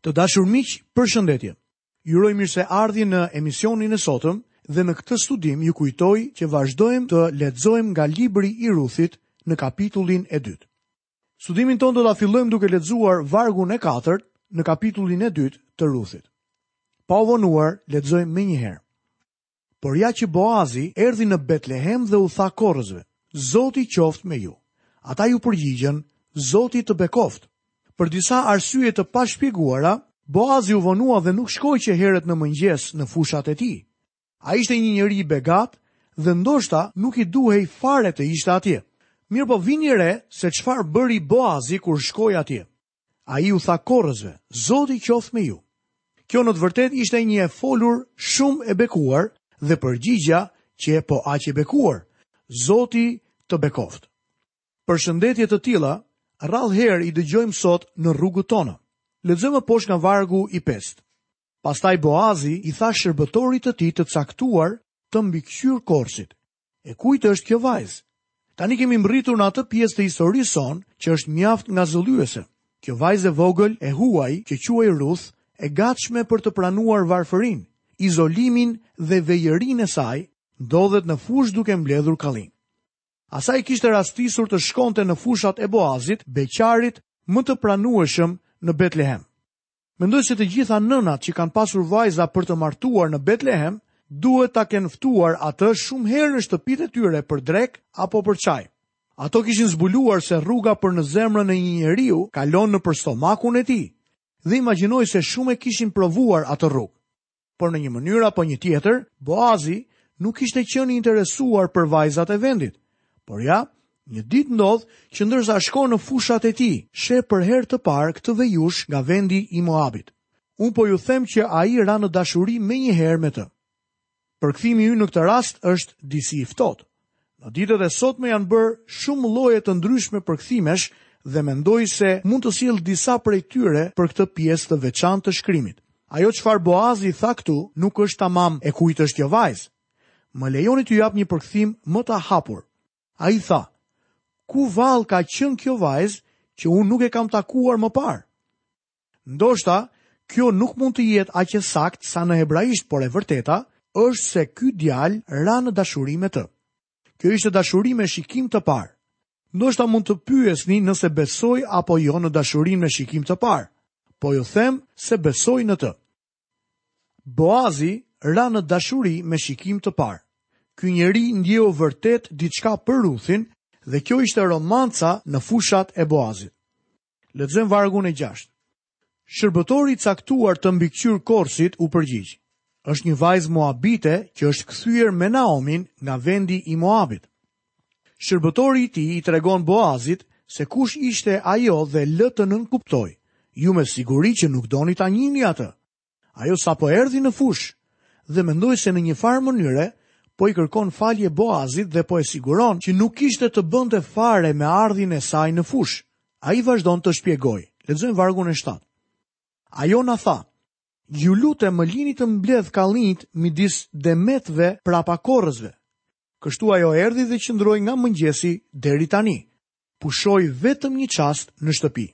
Të dashur miq, përshëndetje. Ju uroj mirëseardhje në emisionin e sotëm dhe në këtë studim ju kujtoj që vazhdojmë të lexojmë nga libri i Ruthit në kapitullin e dytë. Studimin tonë do ta fillojmë duke lexuar vargun e katërt në kapitullin e dytë të Ruthit. Pa u vonuar, lexojmë menjëherë. Por ja që Boazi erdhi në Betlehem dhe u tha korrësve, Zoti qoftë me ju. Ata iu përgjigjën, Zoti të bekoftë. Për disa arsye të pashpjeguara, Boazi u vonua dhe nuk shkoi që herët në mëngjes në fushat e tij. Ai ishte një njeri i begatë dhe ndoshta nuk i duhej fare të ishte atje. Mirëpo vini re se çfarë bëri Boazi kur shkoi atje. Ai u tha korrësve, Zoti qoftë me ju. Kjo në të vërtetë ishte një e folur shumë e bekuar dhe përgjigja qe po aq e bekuar. Zoti të bekoftë. Përshëndetje të tilla, rrallë herë i dëgjojmë sot në rrugët tona. Lexojmë më poshtë nga vargu i pestë. Pastaj Boazi i tha shërbëtorit të tij të caktuar të mbikëqyrë korrësit. E kujt është kjo vajzë? Tani kemi mbërritur në atë pjesë të historisë sonë që është mjaft ngazëllyese. Kjo vajzë e vogël e huaj që quhej Ruth e gatshme për të pranuar varfërinë, izolimin dhe vejërinë e saj, ndodhet në fushë duke mbledhur kallinj. Asaj i kishte rastisur të shkonte në fushat e Boazit, beqarit më të pranueshëm në Betlehem. Mendoj se të gjitha nënat që kanë pasur vajza për të martuar në Betlehem, duhet ta kenë ftuar atë shumë herë në shtëpitë e tyre për drekë apo për çaj. Ato kishin zbuluar se rruga për në zemrën e një njeriu kalon nëpër stomakun e tij dhe imagjinoj se shumë e kishin provuar atë rrugë. Por në një mënyrë apo një tjetër, Boazi nuk kishte qenë i interesuar për vajzat e vendit. Por ja, një ditë ndodh që ndërsa shkon në fushat e tij, sheh për herë të parë këtë vejushë nga vendi i Moabit. Unë po ju them që ai ra në dashuri menjëherë me të. Përkthimi ynë në këtë rast është disi i ftohtë. Në ditët e sotme janë bërë shumë lloje të ndryshme përkthimesh dhe mendoj se mund të sjell disa prej tyre për këtë pjesë të veçantë të shkrimit. Ajo çfarë Boazi tha këtu nuk është tamam e kujt është kjo vajzë. Më lejoni t'ju jap një përkthim më të hapur. Ai tha: Ku vallë ka qenë kjo vajzë që unë nuk e kam takuar më parë? Ndoshta, kjo nuk mund të jetë aq e saktë sa në hebraisht, por e vërteta është se ky djalë ra në dashuri me të. Kjo ishte dashuri me shikim të parë. Ndoshta mund të pyesni nëse besoj apo jo në dashurinë me shikim të parë. Po ju them se besoj në të. Boazi ra në dashuri me shikim të parë. Ky njeri ndjeu vërtet diçka për Ruthin dhe kjo ishte romanca në fushat e Boazit. Lexojmë vargun e gjashtë. Shërbëtori i caktuar të mbikëqyrë korrësit u përgjigj. Është një vajzë Moabite që është kthyer me Naomin nga vendi i Moabit. Shërbëtori i tij i tregon Boazit se kush ishte ajo dhe lë të nënkuptojë. Ju me siguri që nuk doni ta njihni atë. Ajo sapo erdhi në fushë dhe mendoj se në një farë mënyre po i kërkon falje Boazit dhe po e siguron që nuk kishte të bënte fare me ardhjen e saj në fushë. Ai vazhdon të shpjegojë. Lexojmë vargun e 7. Ajo na tha, Ju lutem më lini të mbledh kallinjtë midis demeteve prapa korrësve. Kështu ajo erdhi dhe qëndroi nga mëngjesi deri tani. Pushoi vetëm një çast në shtëpi.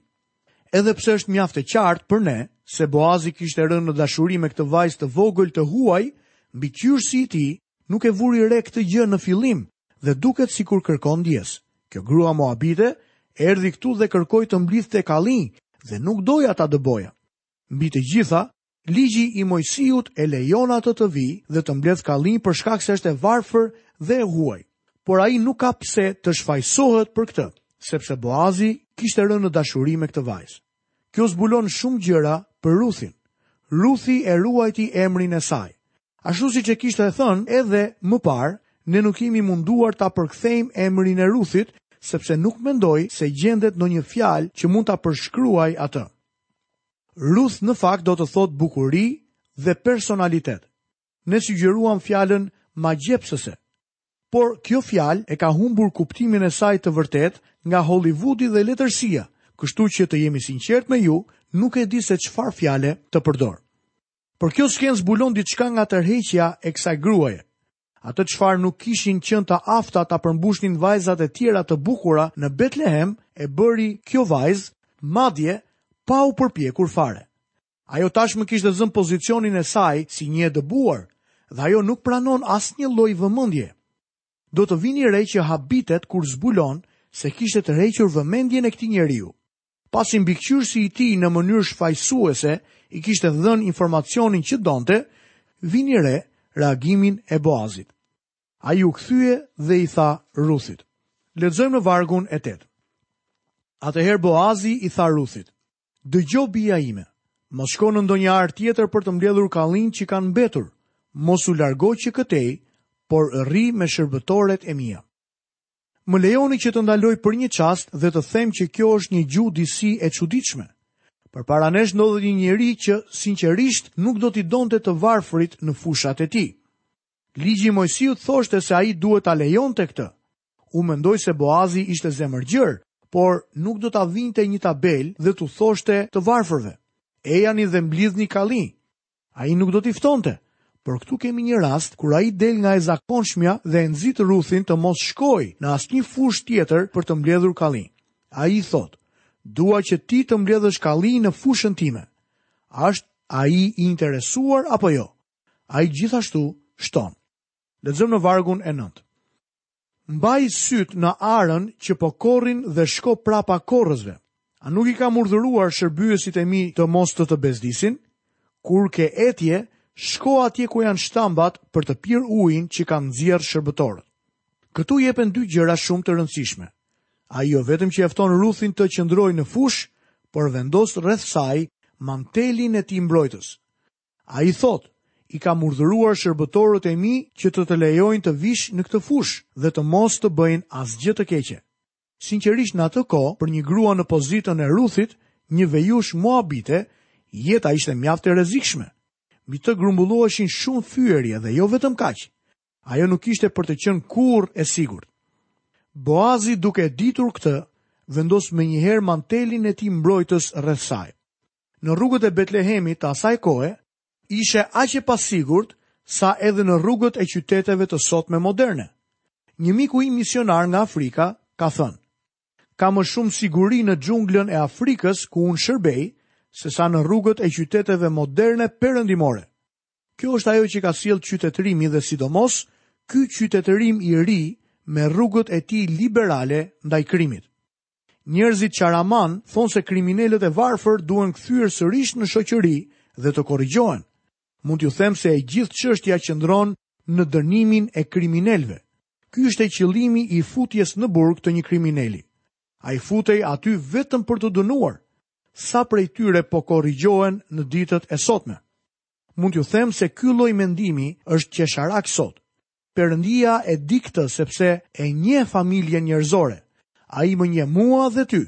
Edhe pse është mjaft e qartë për ne se Boazi kishte rënë në dashuri me këtë vajzë të vogël të huaj, mbikëqyrësi i tij nuk e vuri re këtë gjë në fillim dhe duket sikur kërkon ndjesë. Kjo grua moabite erdhi këtu dhe kërkoi të mblidhte kallinj dhe nuk doja ta dëboja. Mbi të gjitha, Ligji i Moisiut e lejon atë të vijë dhe të mbledhë kallinj për shkak se është e varfër dhe e huaj. Por ai nuk ka pse të shfajësohet për këtë, sepse Boazi kishte rënë në dashuri me këtë vajzë. Kjo zbulon shumë gjëra për Ruthin. Ruthi e ruajti emrin e saj. Ashtu siç e kishte thënë edhe më parë, ne nuk jemi munduar ta përkthejmë emrin e Ruthit, sepse nuk mendoj se gjendet ndonjë fjalë që mund ta përshkruajë atë. Ruth në fakt do të thotë bukuri dhe personalitet. Ne sugjeruam fjalën magjepsëse. Por kjo fjalë e ka humbur kuptimin e saj të vërtetë nga Hollivudi dhe letërsia, kështu që të jem i sinqertë me ju, nuk e di se çfarë fjale të përdor. Por kjo skenë zbulon diçka nga tërheqja e kësaj gruaje. Atë çfarë nuk kishin qenë të afta ta përmbushnin vajzat e tjera të bukura në Betlehem, e bëri kjo vajzë, madje pa u përpjekur fare. Ajo tashmë kishte zënë pozicionin e saj si një e dëbuar dhe ajo nuk pranon asnjë lloj vëmendje. Do të vini re që habitet kur zbulon se kishte tërhequr vëmendjen e këtij njeriu. pasi mbikëqyrësi i tij në mënyrë shfajësuese i kishte dhënë informacionin që donte, vini re reagimin e Boazit. Ai u kthye dhe i tha Ruthit. Lexojmë në vargun e tetë. Atëherë Boazi i tha Ruthit, Dëgjo bija ime, mos shko në ndonjë arë tjetër për të mbledhur kallinjtë që kanë mbetur, mos u largo që këtej, por rri me shërbëtoret e mia. Më lejoni që të ndaloj për një çast dhe të them që kjo është një gjuhë disi e çuditshme. Përpara nesh ndodhet një njeri që sinqerisht nuk do t'i donte të varfërit në fushat e tij. Ligji i Mojsiut thoshte se ai duhet ta lejonte këtë. Unë mendoj se Boazi ishte zemërgjër, por nuk do ta vinte një tabelë dhe t'u thoshte të varfërve, Ejani dhe mblidhni kallinj. Ai nuk do t'i ftonte, por këtu kemi një rast kur ai del nga e zakonshmja dhe e nxit Ruthin të mos shkojë në asnjë fushë tjetër për të mbledhur kallinj. Ai i thotë, Dua që ti të mbledhësh kallinj në fushën time. A është ai i interesuar apo jo? Ai gjithashtu shton. Lexojmë në vargun e nëntë. Mbaj sytë në arën që po korrin dhe shko prapa korrësve. A nuk i kam urdhëruar shërbyesit e mi të mos të të bezdisin? Kur ke etje, shko atje ku janë shtambat për të pirë ujin që kanë nxjerrë shërbëtorët. Këtu jepen dy gjëra shumë të rëndësishme. Ai jo vetëm që e fton Ruthin të qëndrojë në fushë, por vendos rreth saj mantelin e tij mbrojtës. Ai thotë, I kam urdhëruar shërbëtorët e mi që të të lejojnë të vish në këtë fushë dhe të mos të bëjnë asgjë të keqe. Sinqerisht në atë kohë, për një grua në pozitën e Ruthit, një vejushë moabite, jeta ishte mjaft e rrezikshme. Mbi të grumbulloheshin shumë fyerje dhe jo vetëm kaq. Ajo nuk ishte për të qenë kurrë e sigurt. Boazi duke e ditur këtë, vendos menjëherë mantelin e tij mbrojtës rreth saj. në rrugët e Betlehemit të asaj kohe, ishe aq e pasigurt sa edhe në rrugët e qyteteve të sotme moderne. Një miku im misionar nga Afrika ka thënë, Ka më shumë siguri në xhunglën e Afrikës ku unë shërbej, sesa në rrugët e qyteteve moderne perëndimore. Kjo është ajo që ka sjellë qytetërimi dhe sidomos ky qytetërim i ri me rrugët e tij liberale ndaj krimit. Njerëzit qaraman thonë se kriminelët e varfër duhen kthyer sërish në shoqëri dhe të korrigjohen. Mund t'ju them se e gjithë çështja qëndron në dënimin e kriminelëve. Ky ishte qëllimi i futjes në burg të një krimineli. Ai futej aty vetëm për t'u dënuar. Sa prej tyre po korrigjohen në ditët e sotme? Mund t'ju them se ky lloj mendimi është qesharak sot. Perëndia e di këtë sepse e njeh familjen njerëzore. Ai më njeh mua dhe ty.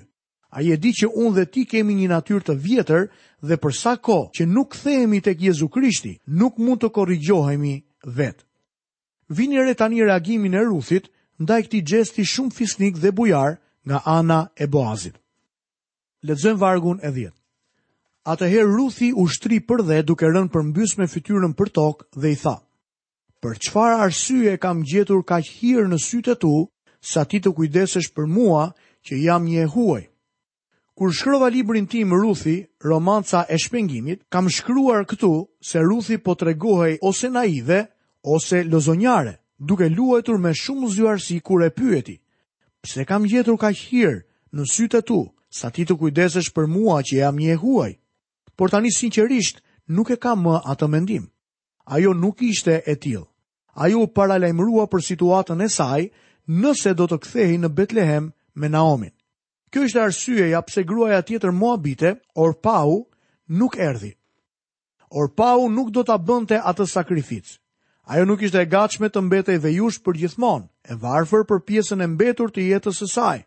Ai e di që unë dhe ti kemi një natyrë të vjetër dhe për sa kohë që nuk kthehemi tek Jezu Krishti, nuk mund të korrigjohemi vetë. Vini re tani reagimin e Ruthit ndaj këtij xhesti shumë fisnik dhe bujar nga ana e Boazit. Lexojmë vargun e dhjetë. Atëherë Ruthi u shtri përdhe duke rënë përmbys me fytyrën përtokë dhe i tha: Për çfarë arsye kam gjetur kaq hir në sytë e tu, sa ti të kujdesesh për mua që jam një e huaj? Kur shkrova librin tim Ruthi, romanca e shpengimit, kam shkruar këtu se Ruthi po tregohej ose naive, ose lozonjare, duke luajtur me shumë zgjuarsi kur e pyeti, pse kam gjetur kaq hir në sytë e tu, sa ti të kujdesesh për mua që jam një e huaj. Por tani sinqerisht nuk e kam më atë mendim. Ajo nuk ishte e tillë. Ajo u paralajmërua për situatën e saj nëse do të kthehej në Betlehem me Naomin. Kjo ishte arsyeja pse gruaja tjetër moabite, Orpau, nuk erdhi. Orpau nuk do ta bënte atë sakrificë. Ajo nuk ishte e gatshme të mbetej vejush përgjithmonë, e varfër për pjesën e mbetur të jetës së saj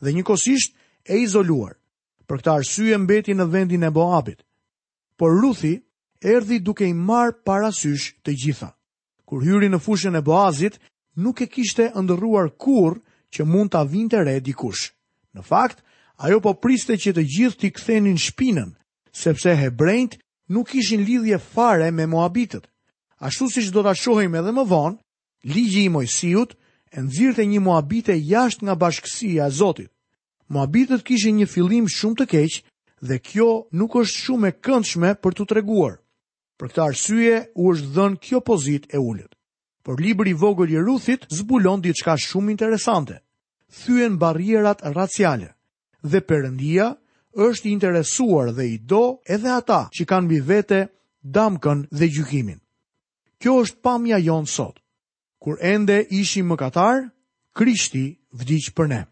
dhe njëkohësisht e izoluar. Për këtë arsye mbeti në vendin e Moabit. Por Ruthi erdhi duke i marrë parasysh të gjitha. Kur hyri në fushën e Boazit, nuk e kishte ëndërruar kurrë që mund ta vinte re dikush. Në fakt, ajo po priste që të gjithë t'i kthenin shpinën, sepse hebrenjtë nuk kishin lidhje fare me moabitët. Ashtu siç do ta shohim edhe më vonë, Ligji i Moisiut e nxirrte një moabite jashtë nga bashkësia e Zotit. Moabitët kishin një fillim shumë të keq dhe kjo nuk është shumë e këndshme për t'u treguar. Për këtë arsye u është dhënë kjo pozitë e ulët. Por libri i vogël i Ruthit zbulon diçka shumë interesante. Thyen barrierat raciale dhe Perëndia është i interesuar dhe i do edhe ata që kanë mbi vete damkën dhe gjykimin. Kjo është pamja jonë sot. Kur ende ishim mëkatarë, Krishti vdiq për ne.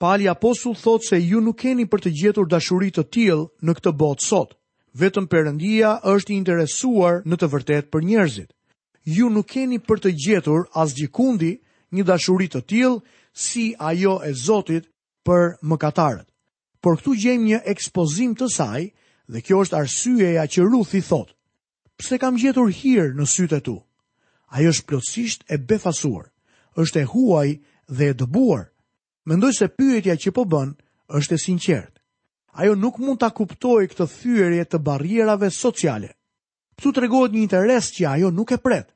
Pali apostull thotë se ju nuk keni për të gjetur dashuri të tillë në këtë botë sot. Vetëm Perëndia është i interesuar në të vërtetë për njerëzit. Ju nuk keni për të gjetur asgjikundi një dashuri të tillë si ajo e Zotit për mëkatarët. Por këtu gjejmë një ekspozim të saj dhe kjo është arsyeja që Ruthi thotë: Pse kam gjetur hir në sytë e tu? Ajo është plotësisht e befasuar, është e huaj dhe e dëbuar. Mendoj se pyetja që po bën është e sinqertë. Ajo nuk mund ta kuptojë këtë thyerje të barrierave sociale. Këtu tregohet një interes që ajo nuk e pret.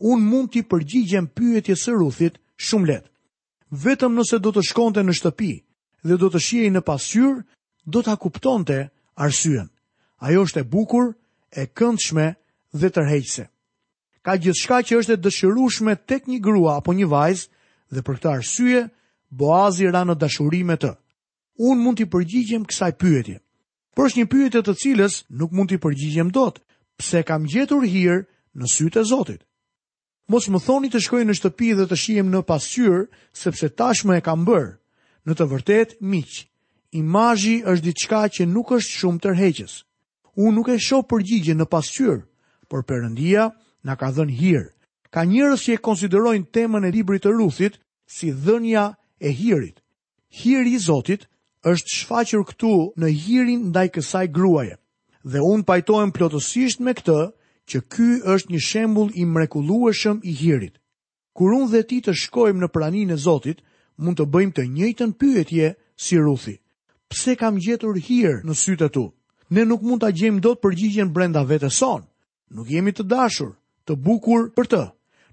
Unë mund t'i përgjigjem pyetjes së Ruthit shumë lehtë. Vetëm nëse do të shkonte në shtëpi dhe do të shihej në pasqyrë, do ta kuptonte arsyen. Ajo është e bukur, e këndshme dhe tërheqëse. Ka gjithçka që është e dëshirueshme tek një grua apo një vajzë dhe për këtë arsye Boazi ra në dashuri me të. Unë mund t'i përgjigjem kësaj pyetje. Por është një pyetje të cilës nuk mund t'i përgjigjem dot, pse e kam gjetur hir në sytë e Zotit. Mos më thoni të shkoj në shtëpi dhe të shihem në pasqyrë, sepse tashmë e kam bërë. Në të vërtetë, miq, imazhi është diçka që nuk është shumë tërheqës. Unë nuk e shoh përgjigjen në pasqyrë, por Perëndia na ka dhënë hir. Ka njerëz që e konsiderojnë temën e librit të Ruthit si dhënia e hirit. Hiri i Zotit është shfaqur këtu në hirin ndaj kësaj gruaje. Dhe unë pajtohem plotësisht me këtë që ky është një shembull i mrekullueshëm i hirit. Kur unë dhe ti të shkojmë në praninë e Zotit, mund të bëjmë të njëjtën pyetje si Ruthi. Pse kam gjetur hir në sytë e tu? Ne nuk mund ta gjejmë dot përgjigjen brenda vetes sonë. Nuk jemi të dashur, të bukur për të.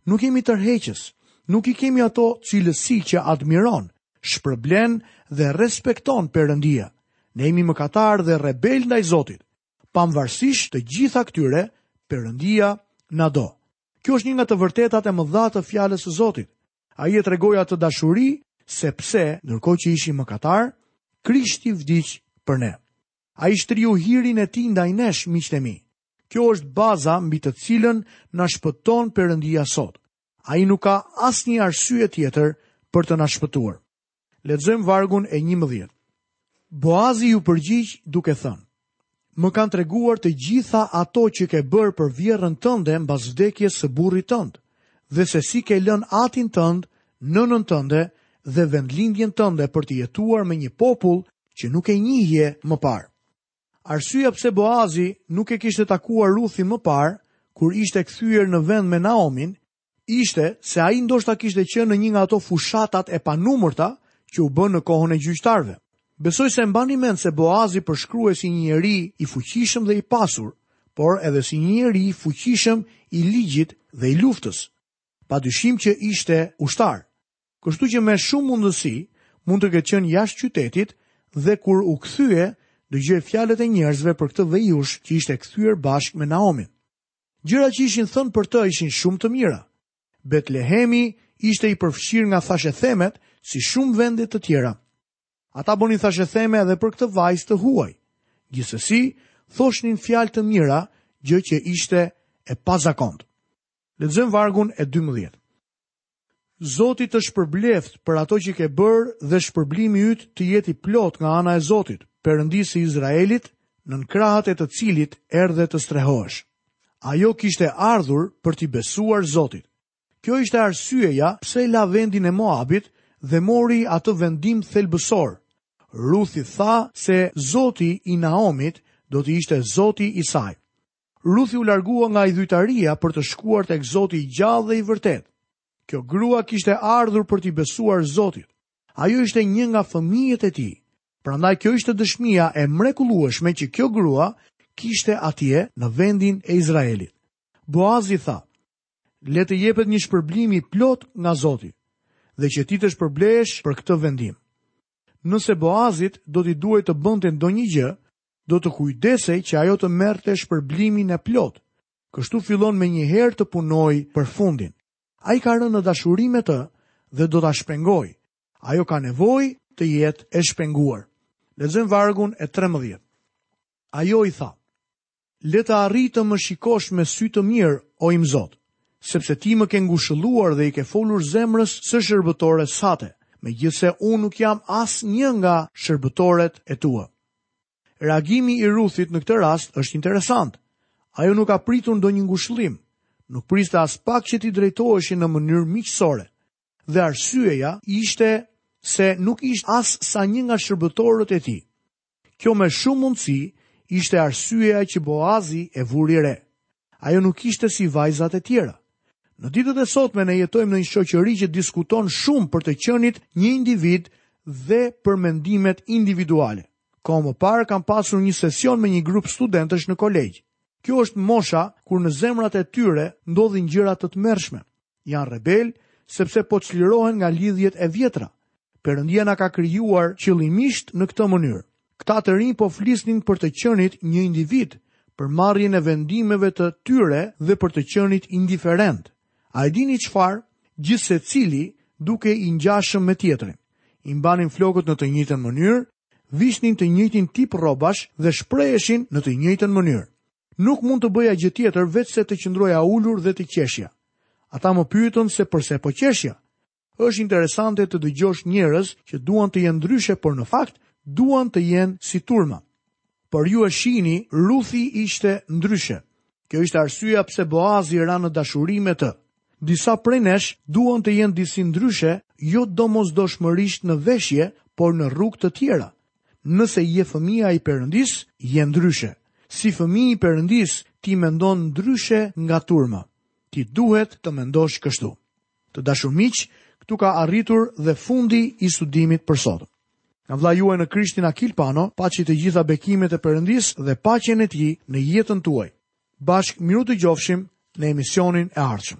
Nuk jemi tërheqës. Nuk i kemi ato cilësi që admiron, shpërblen dhe respekton Perëndia. Ne jemi mëkatarë dhe rebelë ndaj Zotit. Pavarësisht të gjitha këtyre, Perëndia na do. Kjo është një nga të vërtetat e mëdha të fjalës së Zotit. Ai e tregoi atë dashuri sepse ndërkohë që ishim mëkatarë, Krishti vdiq për ne. Ai shtriu hirin e tij ndaj nesh, miqtë e mi. Kjo është baza mbi të cilën na shpëton Perëndia sot. Ai nuk ka asnjë arsye tjetër për të na shpëtuar. Lexojmë vargun e 11. Boazi iu përgjigj duke thënë: Më kanë treguar të gjitha ato që ke bërë për vjehrrën tënde mbas vdekjes së burrit tënd, dhe se si ke lënë atin tënd, nënën tënde dhe vendlindjen tënde për të jetuar me një popull që nuk e njihje më parë. Arsyeja pse Boazi nuk e kishte takuar Ruthin më parë, kur ishte kthyer në vend me Naomin, ishte se ai ndoshta kishte qenë në një nga ato fushatat e panumërta që u bënë në kohën e gjyqtarëve. Besoj se e mbani mend se Boazi përshkruhej si një njeri i fuqishëm dhe i pasur, por edhe si një njeri i fuqishëm i ligjit dhe i luftës. Pa dyshim që ishte ushtar. Kështu që me shumë mundësi mund të ketë qenë jashtë qytetit dhe kur u kthye, dëgjoi fjalët e njerëzve për këtë vejushë që ishte kthyer bashkë me Naomin. Gjërat që ishin thënë për të ishin shumë të mira. Betlehemi ishte i përfshirë nga thashethemet si shumë vende të tjera. Ata bënin thashetheme edhe për këtë vajzë të huaj. Gjithsesi, thoshnin fjalë të mira, gjë që ishte e pazakontë. Lexojmë vargun e 12. Zoti të shpërbleftë për ato që ke bërë dhe shpërblimi yt të jetë i plotë nga ana e Zotit, Perëndisë së Izraelit, nën krahët e të cilit erdhe të strehohesh. Ajo kishte ardhur për t'i besuar Zotit. Kjo ishte arsyeja pse la vendin e Moabit dhe mori atë vendim thelbësor. Ruthi tha se Zoti i Naomit do të ishte Zoti i saj. Ruthi u largua nga idhujtaria për të shkuar tek Zoti i gjallë dhe i vërtetë. Kjo grua kishte ardhur për t'i besuar Zotit. Ajo ishte një nga fëmijët e tij. Prandaj kjo ishte dëshmia e mrekullueshme që kjo grua kishte atje në vendin e Izraelit. Boazi tha, le të jepet një shpërblim i plotë nga Zoti dhe që ti të shpërblehesh për këtë vendim. Nëse Boazit do t'i duhej të bënte ndonjë gjë, do të kujdesej që ajo të merrte shpërblimin e plotë. Kështu fillon menjëherë të punojë për fundin. Ai ka rënë në dashuri me të dhe do ta shpengojë. Ajo ka nevojë të jetë e shpenguar. Lexojmë vargun e trembëdhjetë. Ajo i tha: Le të arrij të më shikosh me sy të mirë, o Imzot, sepse ti më ke ngushëlluar dhe i ke folur zemrës së shërbëtores sate, megjithëse unë nuk jam as një nga shërbëtoret e tua. Reagimi i Ruthit në këtë rast është interesant. Ajo nuk ka pritur ndonjë ngushëllim, nuk priste aspak që t'i drejtoheshin në mënyrë miqësore, dhe arsyeja ishte se nuk ishte as sa një nga shërbëtorët e tij. Kjo me shumë mundësi ishte arsyeja që Boazi e vuri re. Ajo nuk ishte si vajzat e tjera. Në ditët e sotme ne jetojmë në një shoqëri që diskuton shumë për të qenit një individ dhe për mendimet individuale. Kohë më parë kam pasur një sesion me një grup studentësh në kolegj. Kjo është mosha kur në zemrat e tyre ndodhin gjëra të tmerrshme. Janë rebelë sepse po çlirohen nga lidhjet e vjetra. Perëndia na ka krijuar qëllimisht në këtë mënyrë. Këta të rinj po flisnin për të qenit një individ, për marrjen e vendimeve të tyre dhe për të qenit indiferentë. A e dini çfarë? Gjithsecili dukej i ngjashëm me tjetrin. I mbanin flokët në të njëjtën mënyrë, vishnin të njëjtin tip rrobash dhe shpreheshin në të njëjtën mënyrë. Nuk mund të bëja gjë tjetër veçse të qëndroja ulur dhe të qeshja. Ata më pyetën se përse po qeshja. Është interesante të dëgjosh njerëz që duan të jenë ndryshe por në fakt duan të jenë si turma. Por ju e shihni, Ruthi ishte ndryshe. Kjo ishte arsyeja pse Boazi ra në dashuri me të. Disa prej nesh duan të jenë disi ndryshe, jo domosdoshmërisht në veshje, por në rrugë të tjera. Nëse je fëmija i Perëndisë, je ndryshe. Si fëmijë i Perëndisë, ti mendon ndryshe nga turma. Ti duhet të mendosh kështu. Të dashur miq, këtu ka arritur dhe fundi i studimit për sot. Nga vlla juaj në Krishtin Akil Pano, paçi të gjitha bekimet e Perëndisë dhe paqen e tij në jetën tuaj. Bashkë mirudëgjofshim në emisionin e ardhshëm.